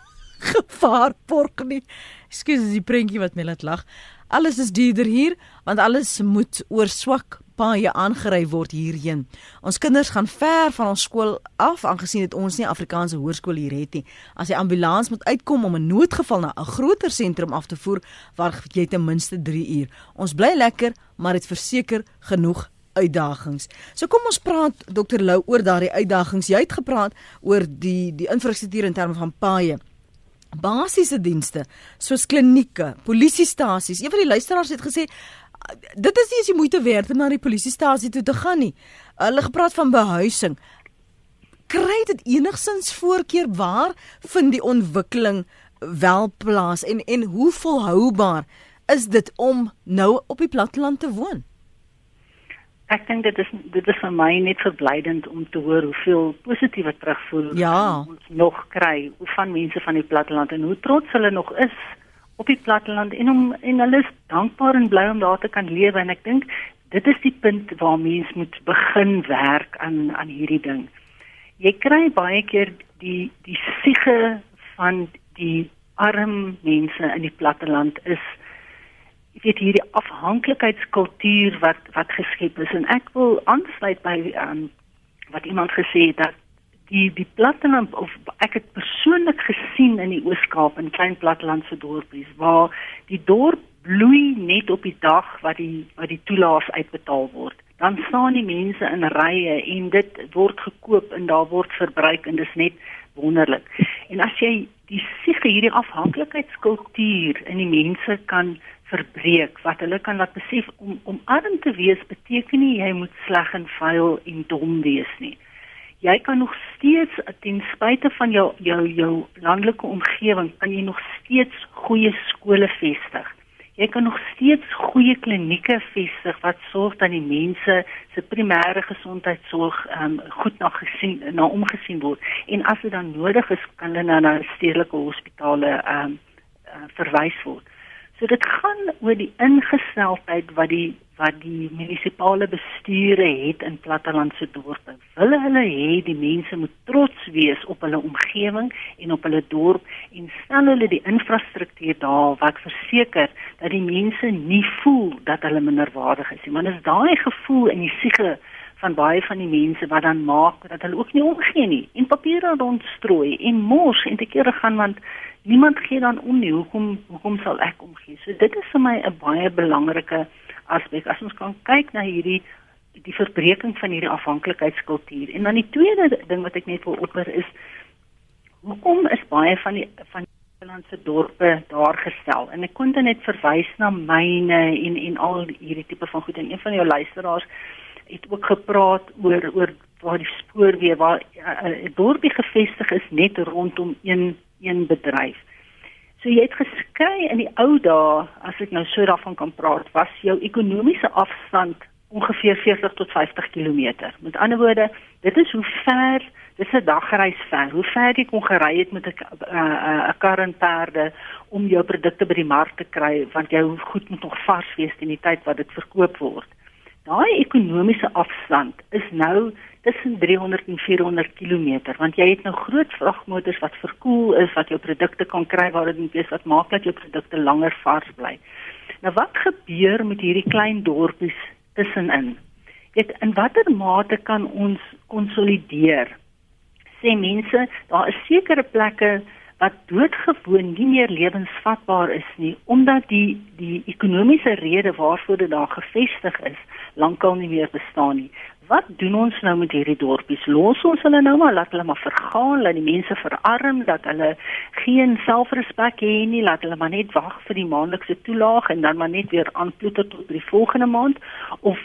gevaar pork nie. Ekskuus, dis die prentjie wat my laat lag. Alles is duurder hier want alles moet oor swak paaie aangery word hierheen. Ons kinders gaan ver van ons skool af aangesien dit ons nie Afrikaanse hoërskool hier het nie. As die ambulans moet uitkom om 'n noodgeval na 'n groter sentrum af te voer, wag jy ten minste 3 uur. Ons bly lekker, maar dit verseker genoeg uitdagings. So kom ons praat Dr Lou oor daardie uitdagings. Jy het gepraat oor die die infrastruktuur in terme van paaie basiese dienste soos klinieke, polisiestasies. Een van die luisteraars het gesê dit is nie eens die moeite werd om na die polisiestasie toe te gaan nie. Hulle gepraat van behuising. Kry dit enigsins voorkeur waar vind die ontwikkeling wel plaas en en hoe volhoubaar is dit om nou op die platteland te woon? ek dink dit is dit is vir my net verblydend om te hoor hoeveel positiewe terugvoer ja. ons nog kry van mense van die platteland en hoe trots hulle nog is op die platteland en om en hulle is dankbaar en bly om daar te kan lewe en ek dink dit is die punt waar mense moet begin werk aan aan hierdie ding. Jy kry baie keer die die siege van die arm mense in die platteland is ek weet hierdie afhanklikheidskultuur wat wat geskep is en ek wil aansluit by um, wat iemand gesê het dat die die platteland of ek het persoonlik gesien in die Oos-Kaap in klein plattelandse dorpies waar die dorp bloei net op die dag wat die wat die toelaas uitbetaal word dan staan die mense in rye en dit word gekoop en daar word verbruik en dis net wonderlik en as jy die sig hierdie afhanklikheidskultuur in die mense kan verbreek wat hulle kan laat besef om om arm te wees beteken nie jy moet sleg en vuil en dom wees nie. Jy kan nog steeds ten spyte van jou jou jou landelike omgewing kan jy nog steeds goeie skole vestig. Jy kan nog steeds goeie klinieke vestig wat sorg dat die mense se primêre gesondheidsorg um, goed na gesien na omgesien word en as dit dan nodig is kan hulle na, na stedelike hospitale um, uh, verwys word. So dit gaan oor die ingesteldheid wat die wat die munisipale bestuure het in plattelandse dorpe. Hulle hulle hê die mense moet trots wees op hulle omgewing en op hulle dorp en stel hulle die infrastruktuur daar wat verseker dat die mense nie voel dat hulle minderwaardig is nie. Want as daai gevoel in die siege van baie van die mense wat dan maak dat hulle ook nie omgee nie en papiere rondstrooi en mors en te kere gaan want niemand gee dan om nie. Hoekom hoekom sal ek omgee? So dit is vir my 'n baie belangrike aspek. As ons kan kyk na hierdie die verbreeking van hierdie afhanklikheidskultuur. En dan die tweede ding wat ek net wil opper is hoekom is baie van die van Nederlandse dorpe daar gestel? En ek kon net verwys na myne en en al hierdie tipe van goed en een van jou luisteraars het ook gepraat oor oor waar die spoorweë waar 'n uh, uh, dorpie gevestig is net rondom een een bedryf. So jy het geskry in die ou dae, as ek nou so daarvan kan praat, was jou ekonomiese afstand ongeveer 40 tot 50 km. Met ander woorde, dit is hoe ver, dis 'n dagreis ver. Hoe ver jy kon gery het met 'n 'n kar en perde om jou produkte by die mark te kry, want jou goed moet nog vars wees teen die tyd wat dit verkoop word. Daai ekonomiese afstand is nou tussen 300 en 400 km want jy het nou groot vragmotors wat verkoel is wat jou produkte kan kry waar dit net is wat maak dat jou produkte langer vars bly. Nou wat gebeur met hierdie klein dorpies tussenin? Dit in watter mate kan ons konsolideer? Sê mense, daar is sekere plekke wat doodgewoon nie meer lewensvatbaar is nie omdat die die ekonomiese rede waarvoor dit daar gevestig is lankal nie meer bestaan nie. Wat doen ons nou met hierdie dorpies? Los ons hulle nou maar laat hulle maar vergaan, laat die mense verarm, dat hulle geen selfrespek het nie, laat hulle maar net wag vir die maandelikse toelaag en dan maar net weer aanploeter tot die volgende maand of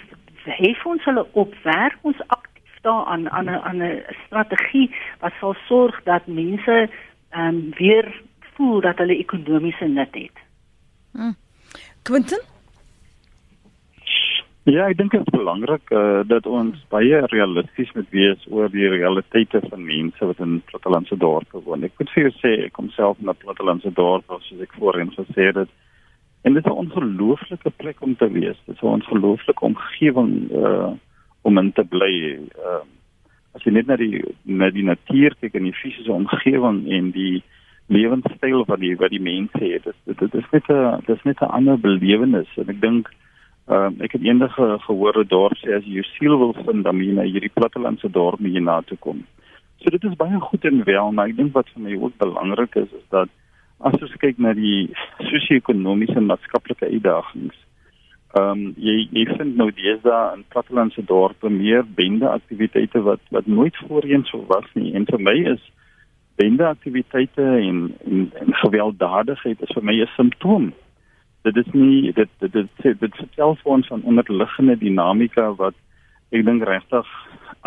hef ons hulle op werk ons aktief daaraan aan 'n aan 'n strategie wat sal sorg dat mense ehm um, weer voel dat hulle ekonomiese nut het. Hmm. Quentin Ja, ek dink dit is belangrik uh, dat ons baie realisties moet wees oor die realiteite van mense wat in plattelandse dorpe woon. Ek moet vir jou sê, ek kom self in 'n plattelandse dorp, soos ek voorheen gesê het. En dit is 'n ongelooflike plek om te wees. Dit is 'n ongelooflike omgewing uh om in te bly. Uh as jy net na die na die natuur kyk en die fisiese omgewing en die lewenstyl van die wat die mense het, dit dit is net 'n dit is net 'n ander belewenis en ek dink Ehm uh, ek het eendag gehoor 'n dorp sê as jy jou siel wil vind dan moet jy na hierdie plattelandse dorp moet jy na toe kom. So dit is baie goed en wel, maar ek dink wat vir my ook belangrik is is dat as ons kyk na die sosio-ekonomiese en maatskaplike uitdagings. Ehm um, jy jy vind nou deesdae in plattelandse dorpe meer bende aktiwiteite wat wat nooit voorheen so was nie. En vir my is bende aktiwiteite en, en en gewelddadigheid is vir my 'n simptoom dit is nie dit dit dit sê dit vertel vir ons van onderliggende dinamika wat ek dink regtig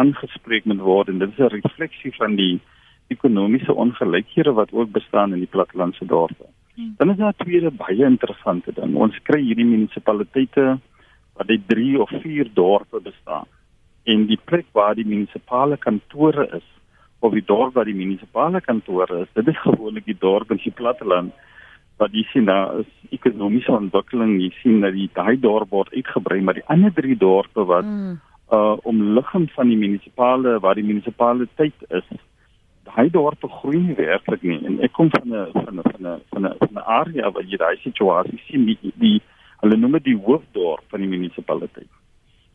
aangespreek moet word en dit is 'n refleksie van die ekonomiese ongelykhede wat ook bestaan in die plattelandse dorpe. Hmm. Dan is daar tweede baie interessante ding. Ons kry hierdie munisipaliteite wat uit 3 of 4 dorpe bestaan. En die plek waar die munisipale kantore is of die dorp waar die munisipale kantore is, dit is gewoonlik die dorp in die platteland wat jy sien daar is ekonomiese ontwikkeling jy sien dat die daai dorp word uitgebrei maar die ander drie dorpe wat mm. uh omliggend van die munisipale waar die munisipaliteit is daai dorpe groei nie werklik nie. En ek kom van 'n van 'n van 'n van 'n van 'n area waar jy daai situasie sien die die hulle noem dit die hoofdorp van die munisipaliteit.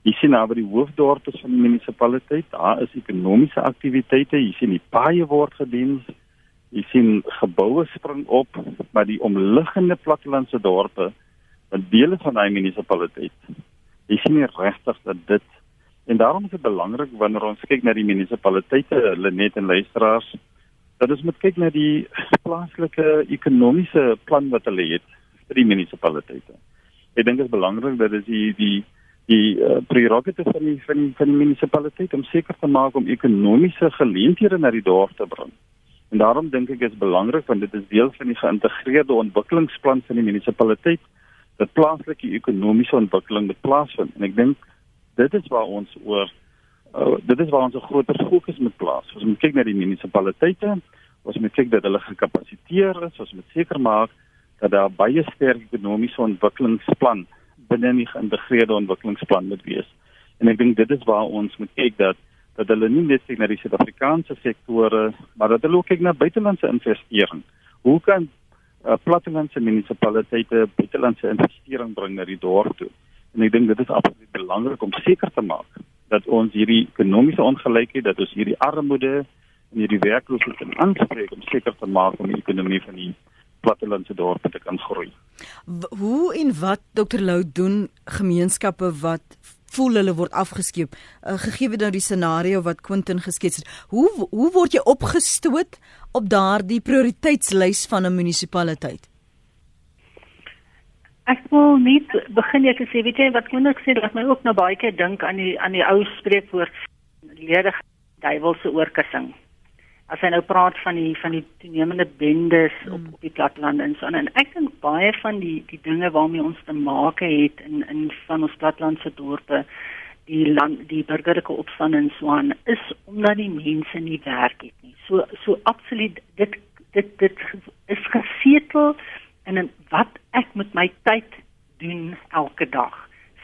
Jy sien nou by die hoofdorp van die munisipaliteit daar is ekonomiese aktiwiteite jy sien die paaie word gedien Jy sien geboue spring op, maar die omliggende plattelandse dorpe, wat dele van daai munisipaliteit, jy sien regtig dat dit en daarom is dit belangrik wanneer ons kyk na die munisipaliteite, hulle net en luisteraars, dat ons moet kyk na die plaaslike ekonomiese plan wat hulle het vir die munisipaliteite. Ek dink dit is belangrik dat dit die die die uh, prerogative van die van van die munisipaliteit om seker te maak om ekonomiese geleenthede na die dorp te bring. En daarom dink ek is belangrik want dit is deel van die geïntegreerde ontwikkelingsplan van die munisipaliteit dat plaaslike ekonomiese ontwikkeling moet plaasvind. En ek dink dit is waar ons oor uh, dit is waar ons 'n groter fokus moet plaas. Ons moet kyk na die munisipaliteite, ons moet kyk dat hulle gekapasiteer is, ons moet seker maak dat daar baie sterk ekonomiese ontwikkelingsplan binne die geïntegreerde ontwikkelingsplan moet wees. En ek dink dit is waar ons moet kyk dat dat hulle nie net kyk na die Suid-Afrikaanse sektore, maar dat hulle ook kyk na buitelandse investering. Hoe kan uh, plattelandse munisipaliteite buitelandse investering bring na die dorp toe? En ek dink dit is absoluut belangrik om seker te maak dat ons hierdie ekonomiese ongelykheid, dat ons hierdie armoede en hierdie werkloosheid kan aanspreek om seker te maak om die ekonomie van die plattelandse dorpe te kan groei. Hoe en wat Dr Lou doen gemeenskappe wat voel hulle word afgeskeep uh, gegee nou die scenario wat Quentin geskets het. Hoe hoe word jy opgestoot op daardie prioriteitslys van 'n munisipaliteit? Ek wil net begin ek sê weet jy wat moet ek sê dat my ook nou baie keer dink aan die aan die ou spreekwoord ledig duiwelse oorkussing. As hy nou praat van die van die toenemende bendes op mm. op die platteland en so en ek dink baie van die die dinge waarmee ons te maak het in in van ons plattelandse dorpe die land die burgerlike opstand en so aan is omdat die mense nie werk het nie. So so absoluut dit dit dit is gesetel en in wat ek met my tyd doen elke dag.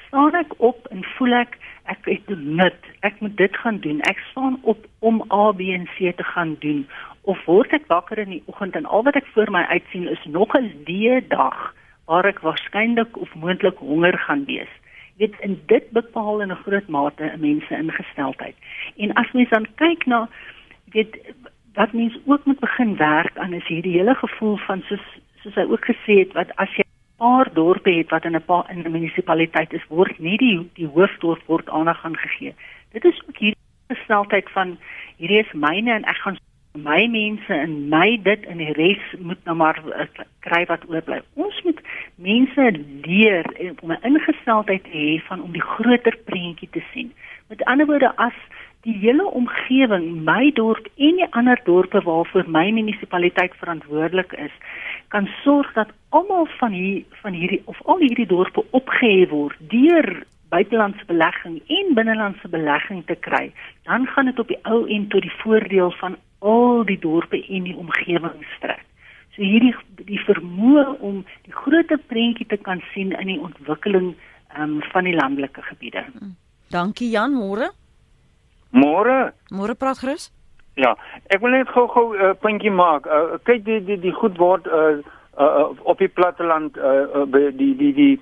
Staan ek op en voel ek ek het nut. Ek moet dit gaan doen. Ek staan op om A B en C te gaan doen of word ek wakker in die oggend en al wat ek voor my uitsien is nog 'n die dag waar ek waarskynlik of moontlik honger gaan wees. Jy weet in dit bepaal in 'n groot mate 'n mens se ingesteldheid. En as mens dan kyk na weet wat mens ook moet begin werk aan is hierdie hele gevoel van soos soos hy ook gesê het wat as jy 'n paar dorpe het wat in 'n paar in 'n munisipaliteit is word nie die die hoofdorp word aandag aan gegee. Dit is ook hierdie gesteltheid van hierdie is myne en ek gaan my mense en my dit en die res moet nou maar uh, kry wat oorbly. Ons moet mense leer om 'n ingesteldheid te hê van om die groter prentjie te sien. Met ander woorde as die hele omgewing, my dorp en die ander dorpe waarvoor my munisipaliteit verantwoordelik is, kan sorg dat almal van hier van hierdie of al hierdie dorpe opgehef word deur buitelandse belegging en binnelandse belegging te kry, dan gaan dit op die ou end tot die voordeel van al die dorpe en die omgewing strek. So hierdie die vermoë om die groter prentjie te kan sien in die ontwikkeling um, van die landelike gebiede. Dankie Jan, môre. Môre. Môre praat gerus. Ja, ek wil net gou-gou 'n uh, puntjie maak. Uh, kyk die die die goed word uh, uh, op die platteland uh, uh, die die die,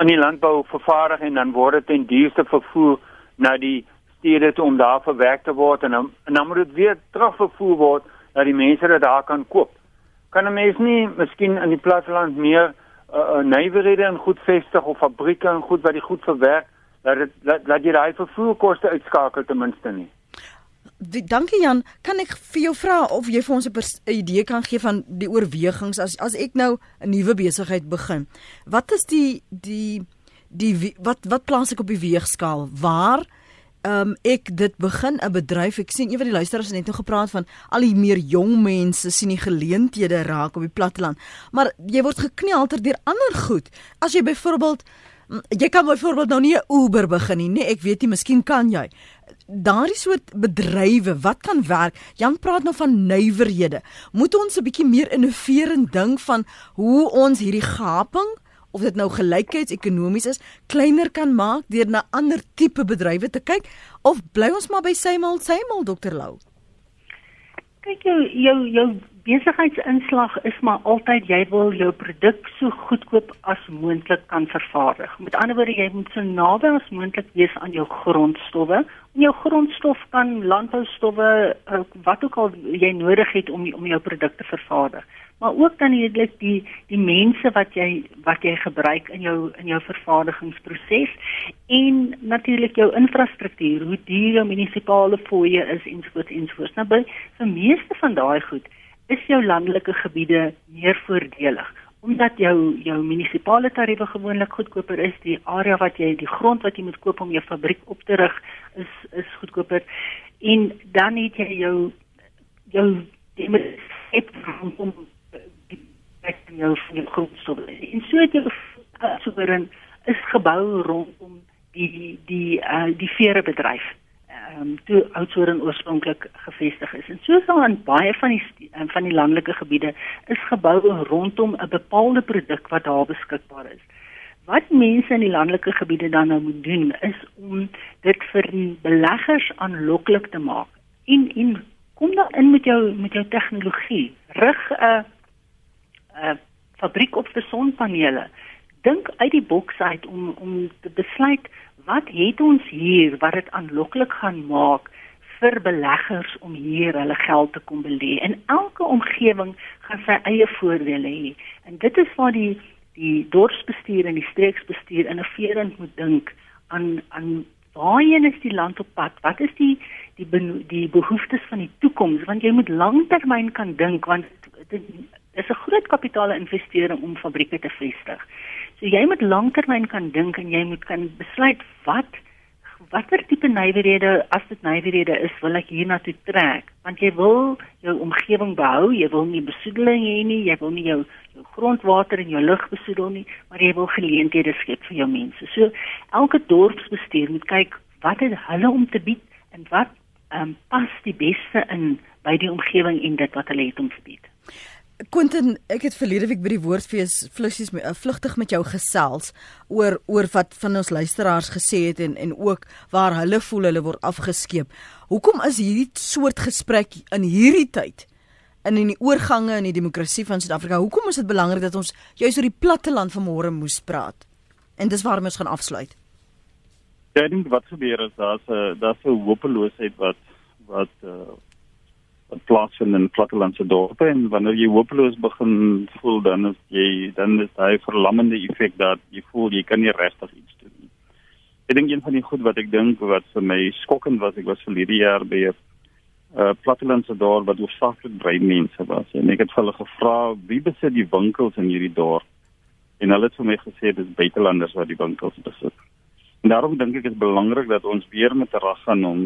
in die landbou vervaardig en dan word dit ten duurste vervoer na die stede toe om daar verwerk te word en dan, en dan moet dit weer terugvervoer word dat die mense dit daar kan koop. Kan 'n mens nie miskien in die platteland meer uh, uh, nywerhede en goed vestig of fabrieke en goed wat die goed verwerk dat dit dat, dat jy daai vervoerkoste uitskakel ten minste nie. Die, dankie Jan, kan ek vir jou vra of jy vir ons 'n idee kan gee van die oorwegings as as ek nou 'n nuwe besigheid begin. Wat is die die die wat wat plaas ek op die weegskaal? Waar ehm um, ek dit begin 'n bedryf. Ek sien een van die luisteraars het net nou gepraat van al die meer jong mense sien die geleenthede raak op die platteland. Maar jy word geknelter deur ander goed. As jy byvoorbeeld jy kan byvoorbeeld nou nie 'n Uber begin nie, nee, ek weet nie, miskien kan jy. Daardie soort bedrywe, wat kan werk? Jan praat nou van nywerhede. Moet ons 'n bietjie meer innoverend dink van hoe ons hierdie gaping of dit nou gelykheidsekonomies is, kleiner kan maak deur na ander tipe bedrywe te kyk of bly ons maar by Seymour Seymour Dr Lou? Kyk jou jou besigheidsinslag is maar altyd jy wil jou produk so goedkoop as moontlik kan vervaardig. Met ander woorde jy moet so naby as moontlik wees aan jou grondstowwe. En jou grondstof kan landboustowwe eh, wat ook al jy nodig het om om jou produk te vervaardig. Maar ook dan eintlik die die mense wat jy wat jy gebruik in jou in jou vervaardigingsproses en natuurlik jou infrastruktuur, hoe duur jou munisipale fooie is ensovoorts ensovoorts. Nou by vir meeste van daai goed is jou landelike gebiede meer voordelig omdat jou jou munisipale tariewe gewoonlik goedkoper is die area wat jy die grond wat jy moet koop om jou fabriek op te rig is is goedkoper en dan het jy jou jou die met om die plek in jou grondstof. En so het jy soewerein is gebou rondom die die uh, die vere bedryf ehm um, toe Oudtshoorn oorspronklik gevestig is. En soos al in baie van die um, van die landelike gebiede is geboue rondom 'n bepaalde produk wat daar beskikbaar is. Wat mense in die landelike gebiede dan nou moet doen is om dit vir beleggers aanloklik te maak. En en kom dan in met jou met jou tegnologie. Rig 'n 'n fabriek op vir sonpanele. Dink uit die boks uit om om te besluit wat het ons hier wat dit aanloklik gaan maak vir beleggers om hier hulle geld te kom belê. En elke omgewing gaan sy eie voordele hê. En dit is waar die die dorpsbestuur en die streeksbestuur innoverend moet dink aan aan waarheen is die land op pad? Wat is die die die behoeftes van die toekoms? Want jy moet langtermyn kan dink want dit is 'n groot kapitale investering om fabrieke te vestig. So jy moet langtermyn kan dink en jy moet kan besluit wat watter tipe nywerhede as dit nywerhede is wil ek hiernatoe trek. Want jy wil jou omgewing behou jy wil nie besoedeling hê nie jy wil nie jou jou grondwater en jou lug besoedel nie maar jy wil geleenthede skep vir jou mense. So elke dorpsbestuur moet kyk wat het hulle om te bied en wat um, pas die beste in by die omgewing en dit wat hulle het om te bied Quentin, ek het verlede week by die woordfees vlugsies met uh, vlugtig met jou gesels oor oor wat van ons luisteraars gesê het en en ook waar hulle voel hulle word afgeskeep. Hoekom is hierdie soort gesprek in hierdie tyd in in die oorgange in die demokrasie van Suid-Afrika? Hoekom is dit belangrik dat ons juis oor die platte land vanmôre moes praat? En dis waarom ons gaan afsluit. Ja, ek dink wat gebeur is daar's 'n daar's 'n hopeloosheid wat wat uh, plaasvind in plattelandse dorpe en wanneer jy hopeloos begin voel dan is jy dan is daai verlammende effek dat jy voel jy kan nie regtig iets doen nie. Ek dink een van die goed wat ek dink wat vir my skokkend was, ek was verlede jaar by 'n uh, plattelandse dorp wat hoofsaaklik brein mense was en ek het hulle gevra wie besit die winkels in hierdie dorp en hulle het vir my gesê dis buitelanders wat die winkels besit. En daarom dink ek is belangrik dat ons weer met reg gaan om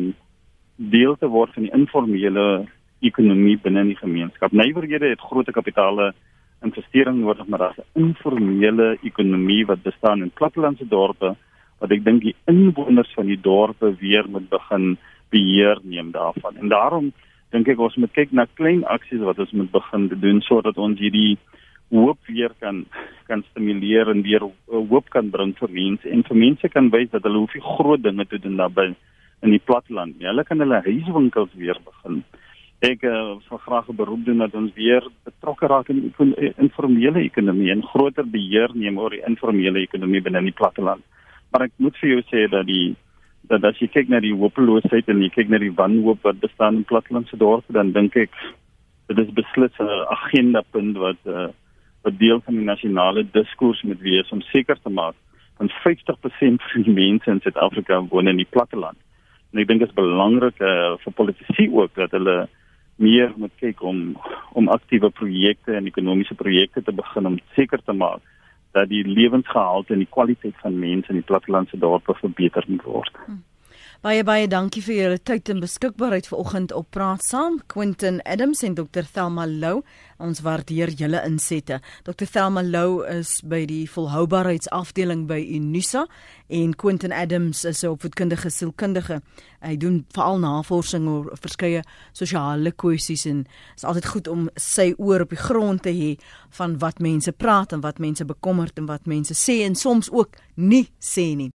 deel te word van die informele ekonomie binne die gemeenskap. Nywerhede het groot kapitale investering nodig, maar daar's 'n informele ekonomie wat bestaan in plattelandse dorpe wat ek dink die inwoners van die dorpe weer moet begin beheer neem daarvan. En daarom dink ek ons moet kyk na klein aksies wat ons moet begin doen sodat ons hierdie hoop weer kan kan stimuleer en weer hoop kan bring vir mense en vir mense kan wys dat hulle hoef nie groot dinge te doen daarbey in die platteland nie. Hulle kan hulle huiswinkels weer begin ek uh, sal graag 'n beroep doen dat ons weer betrokke raak in die informele ekonomie en groter beheer neem oor die informele ekonomie binne die platteland. Maar ek moet vir jou sê dat die dat as jy kyk na die hopeloosheid en jy kyk na die wanhoop wat bestaan in plattelandse dorpe, dan dink ek dit is beslis 'n agenda punt wat uh, wat deel van die nasionale diskurs moet wees om seker te maak dat 50% van die mense in Suid-Afrika woon in die platteland. En ek dink dit is belangrik uh, vir politici ook dat hulle meer moet kyk om om aktiewe projekte en ekonomiese projekte te begin om seker te maak dat die lewensgehalte en die kwaliteit van mense in die plattelandse dorpe verbeter moet word. Hmm. Baie baie dankie vir julle tyd en beskikbaarheid vanoggend op Praat Saam. Quentin Adams en Dr. Thelma Lou, ons waardeer julle insette. Dr. Thelma Lou is by die volhoubaarheidsafdeling by Unisa en Quentin Adams is 'n opvoedkundige sielkundige. Hy doen veral navorsing oor verskeie sosiale kwessies en is altyd goed om sy oor op die grond te hê van wat mense praat en wat mense bekommerd en wat mense sê en soms ook nie sê nie.